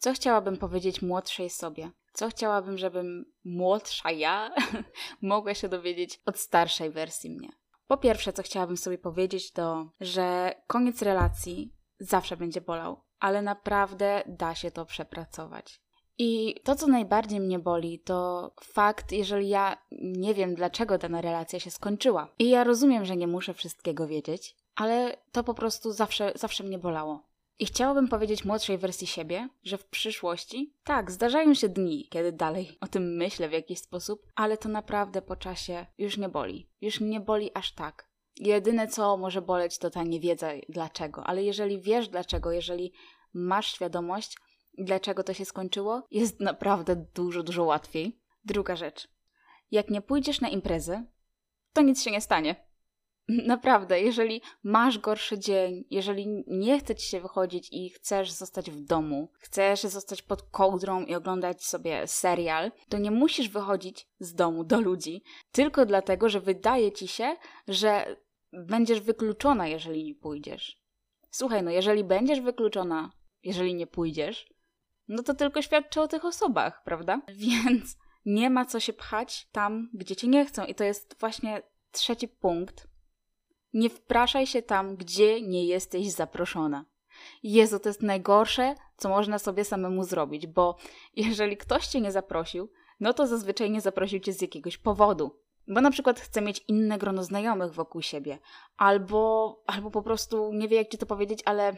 Co chciałabym powiedzieć młodszej sobie? Co chciałabym, żebym młodsza ja mogła się dowiedzieć od starszej wersji mnie? Po pierwsze, co chciałabym sobie powiedzieć, to, że koniec relacji zawsze będzie bolał, ale naprawdę da się to przepracować. I to, co najbardziej mnie boli, to fakt, jeżeli ja nie wiem, dlaczego dana relacja się skończyła. I ja rozumiem, że nie muszę wszystkiego wiedzieć, ale to po prostu zawsze, zawsze mnie bolało. I chciałabym powiedzieć młodszej wersji siebie, że w przyszłości, tak, zdarzają się dni, kiedy dalej o tym myślę w jakiś sposób, ale to naprawdę po czasie już nie boli. Już nie boli aż tak. Jedyne co może boleć to ta niewiedza dlaczego, ale jeżeli wiesz dlaczego, jeżeli masz świadomość, dlaczego to się skończyło, jest naprawdę dużo, dużo łatwiej. Druga rzecz. Jak nie pójdziesz na imprezę, to nic się nie stanie. Naprawdę, jeżeli masz gorszy dzień, jeżeli nie chce ci się wychodzić i chcesz zostać w domu, chcesz zostać pod kołdrą i oglądać sobie serial, to nie musisz wychodzić z domu do ludzi tylko dlatego, że wydaje ci się, że będziesz wykluczona, jeżeli nie pójdziesz. Słuchaj, no jeżeli będziesz wykluczona, jeżeli nie pójdziesz, no to tylko świadczy o tych osobach, prawda? Więc nie ma co się pchać tam, gdzie cię nie chcą. I to jest właśnie trzeci punkt, nie wpraszaj się tam, gdzie nie jesteś zaproszona. Jezu, to jest najgorsze, co można sobie samemu zrobić, bo jeżeli ktoś cię nie zaprosił, no to zazwyczaj nie zaprosił cię z jakiegoś powodu. Bo na przykład chce mieć inne grono znajomych wokół siebie, albo, albo po prostu nie wie, jak ci to powiedzieć, ale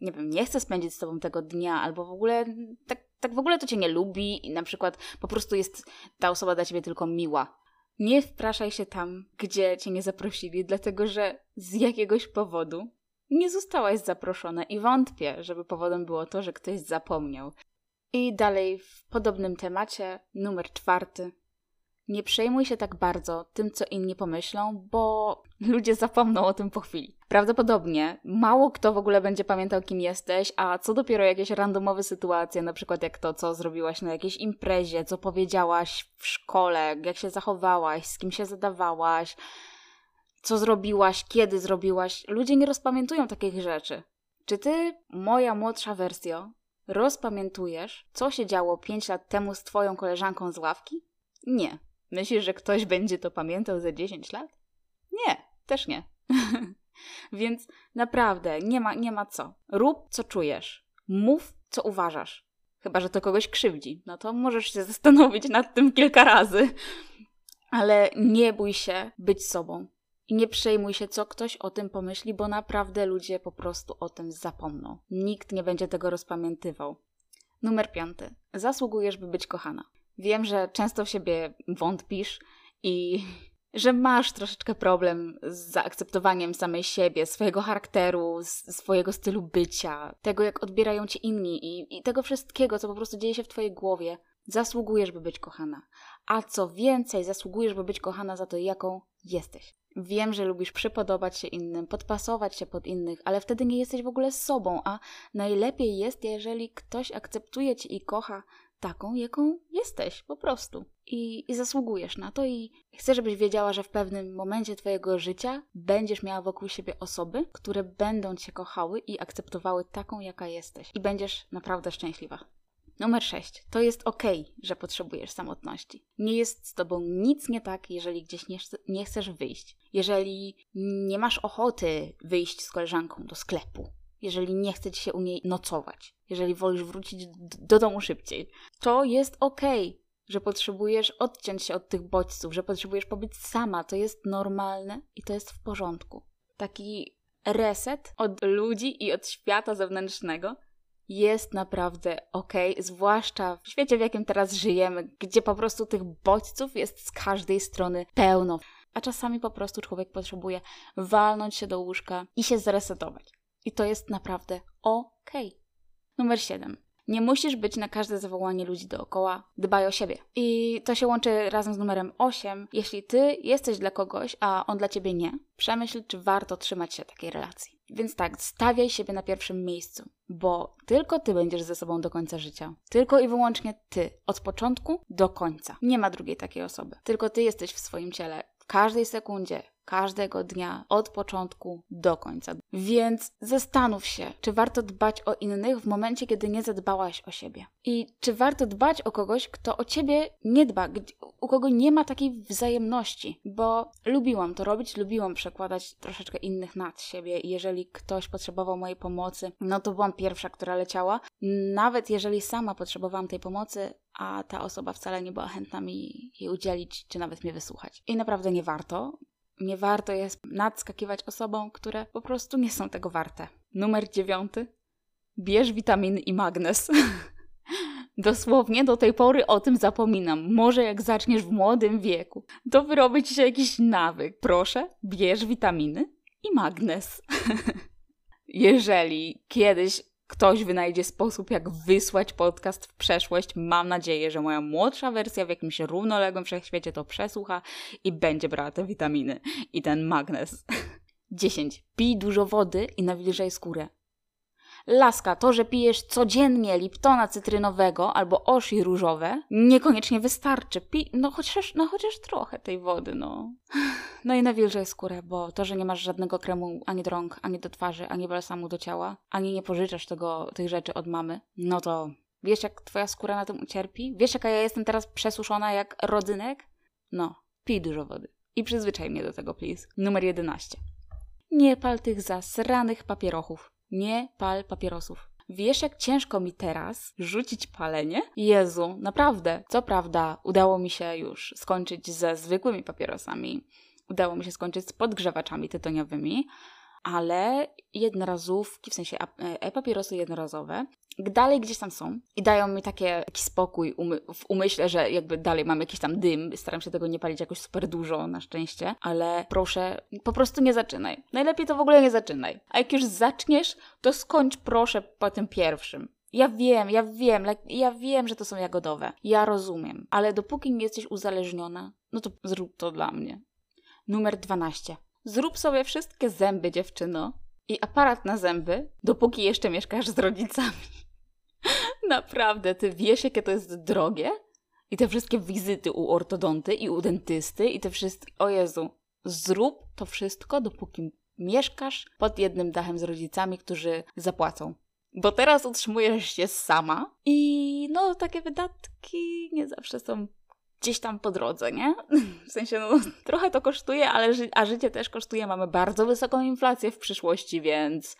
nie wiem, nie chce spędzić z tobą tego dnia, albo w ogóle tak, tak w ogóle to cię nie lubi i na przykład po prostu jest ta osoba dla ciebie tylko miła. Nie wpraszaj się tam, gdzie cię nie zaprosili, dlatego że z jakiegoś powodu nie zostałaś zaproszona i wątpię, żeby powodem było to, że ktoś zapomniał. I dalej w podobnym temacie, numer czwarty. Nie przejmuj się tak bardzo tym, co inni pomyślą, bo ludzie zapomną o tym po chwili. Prawdopodobnie mało kto w ogóle będzie pamiętał, kim jesteś, a co dopiero jakieś randomowe sytuacje, na przykład jak to, co zrobiłaś na jakiejś imprezie, co powiedziałaś w szkole, jak się zachowałaś, z kim się zadawałaś, co zrobiłaś, kiedy zrobiłaś. Ludzie nie rozpamiętują takich rzeczy. Czy ty, moja młodsza wersja, rozpamiętujesz, co się działo 5 lat temu z twoją koleżanką z ławki? Nie. Myślisz, że ktoś będzie to pamiętał za 10 lat? Nie, też nie. Więc naprawdę nie ma, nie ma co. Rób, co czujesz. Mów, co uważasz. Chyba, że to kogoś krzywdzi. No to możesz się zastanowić nad tym kilka razy. Ale nie bój się być sobą. I nie przejmuj się, co ktoś o tym pomyśli, bo naprawdę ludzie po prostu o tym zapomną. Nikt nie będzie tego rozpamiętywał. Numer piąty. Zasługujesz, by być kochana. Wiem, że często w siebie wątpisz i że masz troszeczkę problem z zaakceptowaniem samej siebie, swojego charakteru, swojego stylu bycia, tego jak odbierają cię inni i, i tego wszystkiego, co po prostu dzieje się w twojej głowie. Zasługujesz, by być kochana. A co więcej, zasługujesz, by być kochana za to, jaką jesteś. Wiem, że lubisz przypodobać się innym, podpasować się pod innych, ale wtedy nie jesteś w ogóle sobą, a najlepiej jest, jeżeli ktoś akceptuje cię i kocha taką, jaką jesteś, po prostu. I, I zasługujesz na to, i chcę, żebyś wiedziała, że w pewnym momencie Twojego życia będziesz miała wokół siebie osoby, które będą Cię kochały i akceptowały taką, jaka jesteś. I będziesz naprawdę szczęśliwa. Numer 6. To jest ok, że potrzebujesz samotności. Nie jest z tobą nic nie tak, jeżeli gdzieś nie, nie chcesz wyjść. Jeżeli nie masz ochoty wyjść z koleżanką do sklepu jeżeli nie chce ci się u niej nocować, jeżeli wolisz wrócić do domu szybciej. To jest okej, okay, że potrzebujesz odciąć się od tych bodźców, że potrzebujesz pobyć sama. To jest normalne i to jest w porządku. Taki reset od ludzi i od świata zewnętrznego jest naprawdę ok, zwłaszcza w świecie, w jakim teraz żyjemy, gdzie po prostu tych bodźców jest z każdej strony pełno. A czasami po prostu człowiek potrzebuje walnąć się do łóżka i się zresetować. I to jest naprawdę okej. Okay. Numer 7. Nie musisz być na każde zawołanie ludzi dookoła. Dbaj o siebie. I to się łączy razem z numerem 8. Jeśli ty jesteś dla kogoś, a on dla ciebie nie, przemyśl, czy warto trzymać się takiej relacji. Więc tak, stawiaj siebie na pierwszym miejscu, bo tylko ty będziesz ze sobą do końca życia. Tylko i wyłącznie ty, od początku do końca. Nie ma drugiej takiej osoby. Tylko ty jesteś w swoim ciele w każdej sekundzie, każdego dnia, od początku do końca. Więc zastanów się, czy warto dbać o innych w momencie, kiedy nie zadbałaś o siebie. I czy warto dbać o kogoś, kto o ciebie nie dba, u kogo nie ma takiej wzajemności. Bo lubiłam to robić, lubiłam przekładać troszeczkę innych nad siebie. Jeżeli ktoś potrzebował mojej pomocy, no to byłam pierwsza, która leciała. Nawet jeżeli sama potrzebowałam tej pomocy, a ta osoba wcale nie była chętna mi jej udzielić, czy nawet mnie wysłuchać. I naprawdę nie warto, nie warto jest nadskakiwać osobom, które po prostu nie są tego warte. Numer dziewiąty. Bierz witaminy i magnes. Dosłownie do tej pory o tym zapominam. Może jak zaczniesz w młodym wieku, to wyrobi ci się jakiś nawyk. Proszę, bierz witaminy i magnes. Jeżeli kiedyś ktoś wynajdzie sposób, jak wysłać podcast w przeszłość. Mam nadzieję, że moja młodsza wersja w jakimś równoległym wszechświecie to przesłucha i będzie brała te witaminy i ten magnes. 10. Pij dużo wody i nawilżaj skórę. Laska, to, że pijesz codziennie liptona cytrynowego albo oshi różowe, niekoniecznie wystarczy. Pij, no chociaż, no chociaż trochę tej wody, no. No i nawilżaj skórę, bo to, że nie masz żadnego kremu ani do rąk, ani do twarzy, ani balsamu do ciała, ani nie pożyczasz tego, tych rzeczy od mamy, no to wiesz, jak twoja skóra na tym ucierpi? Wiesz, jaka ja jestem teraz przesuszona jak rodzynek? No, pij dużo wody. I przyzwyczaj mnie do tego, please. Numer 11. Nie pal tych zasranych papierochów. Nie pal papierosów. Wiesz, jak ciężko mi teraz rzucić palenie? Jezu, naprawdę. Co prawda, udało mi się już skończyć ze zwykłymi papierosami. Udało mi się skończyć z podgrzewaczami tytoniowymi, ale jednorazówki, w sensie e-papierosy jednorazowe, dalej gdzieś tam są i dają mi takie, taki spokój umy w umyśle, że jakby dalej mam jakiś tam dym. Staram się tego nie palić jakoś super dużo, na szczęście, ale proszę, po prostu nie zaczynaj. Najlepiej to w ogóle nie zaczynaj. A jak już zaczniesz, to skończ proszę po tym pierwszym. Ja wiem, ja wiem, ja wiem, że to są jagodowe. Ja rozumiem, ale dopóki nie jesteś uzależniona, no to zrób to dla mnie. Numer 12. Zrób sobie wszystkie zęby, dziewczyno. I aparat na zęby, dopóki jeszcze mieszkasz z rodzicami. Naprawdę, ty wiesz, jakie to jest drogie? I te wszystkie wizyty u ortodonty i u dentysty i te wszystkie... O Jezu, zrób to wszystko, dopóki mieszkasz pod jednym dachem z rodzicami, którzy zapłacą. Bo teraz utrzymujesz się sama i no takie wydatki nie zawsze są gdzieś tam po drodze, nie? W sensie, no, trochę to kosztuje, ale ży a życie też kosztuje. Mamy bardzo wysoką inflację w przyszłości, więc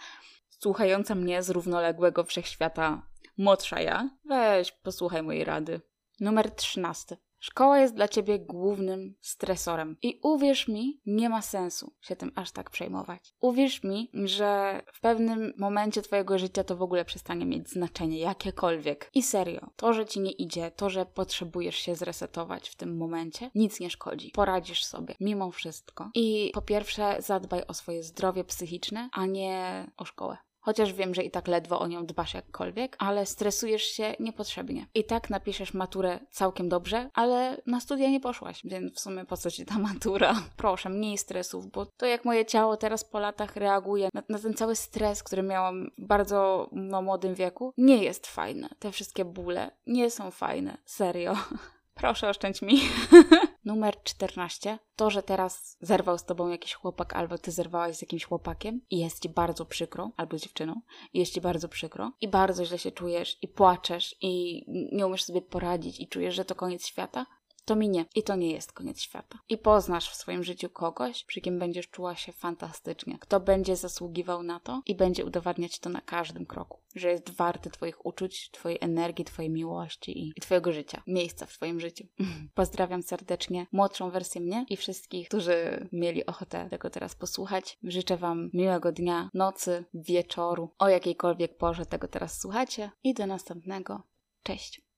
słuchająca mnie z równoległego wszechświata młodsza ja, weź posłuchaj mojej rady. Numer 13. Szkoła jest dla ciebie głównym stresorem. I uwierz mi, nie ma sensu się tym aż tak przejmować. Uwierz mi, że w pewnym momencie twojego życia to w ogóle przestanie mieć znaczenie, jakiekolwiek. I serio, to, że ci nie idzie, to, że potrzebujesz się zresetować w tym momencie, nic nie szkodzi. Poradzisz sobie, mimo wszystko. I po pierwsze, zadbaj o swoje zdrowie psychiczne, a nie o szkołę. Chociaż wiem, że i tak ledwo o nią dbasz jakkolwiek, ale stresujesz się niepotrzebnie. I tak napiszesz maturę całkiem dobrze, ale na studia nie poszłaś, więc w sumie po co ci ta matura? Proszę, mniej stresów, bo to jak moje ciało teraz po latach reaguje na, na ten cały stres, który miałam w bardzo no, młodym wieku, nie jest fajne. Te wszystkie bóle nie są fajne. Serio. Proszę oszczędź mi. Numer 14. To, że teraz zerwał z tobą jakiś chłopak, albo ty zerwałaś z jakimś chłopakiem i jest ci bardzo przykro, albo z dziewczyną, i jest ci bardzo przykro, i bardzo źle się czujesz, i płaczesz, i nie umiesz sobie poradzić, i czujesz, że to koniec świata, to minie i to nie jest koniec świata. I poznasz w swoim życiu kogoś, przy kim będziesz czuła się fantastycznie, kto będzie zasługiwał na to i będzie udowadniać to na każdym kroku, że jest warty Twoich uczuć, Twojej energii, Twojej miłości i, i Twojego życia, miejsca w Twoim życiu. Pozdrawiam serdecznie młodszą wersję mnie i wszystkich, którzy mieli ochotę tego teraz posłuchać. Życzę Wam miłego dnia, nocy, wieczoru, o jakiejkolwiek porze tego teraz słuchacie i do następnego. Cześć!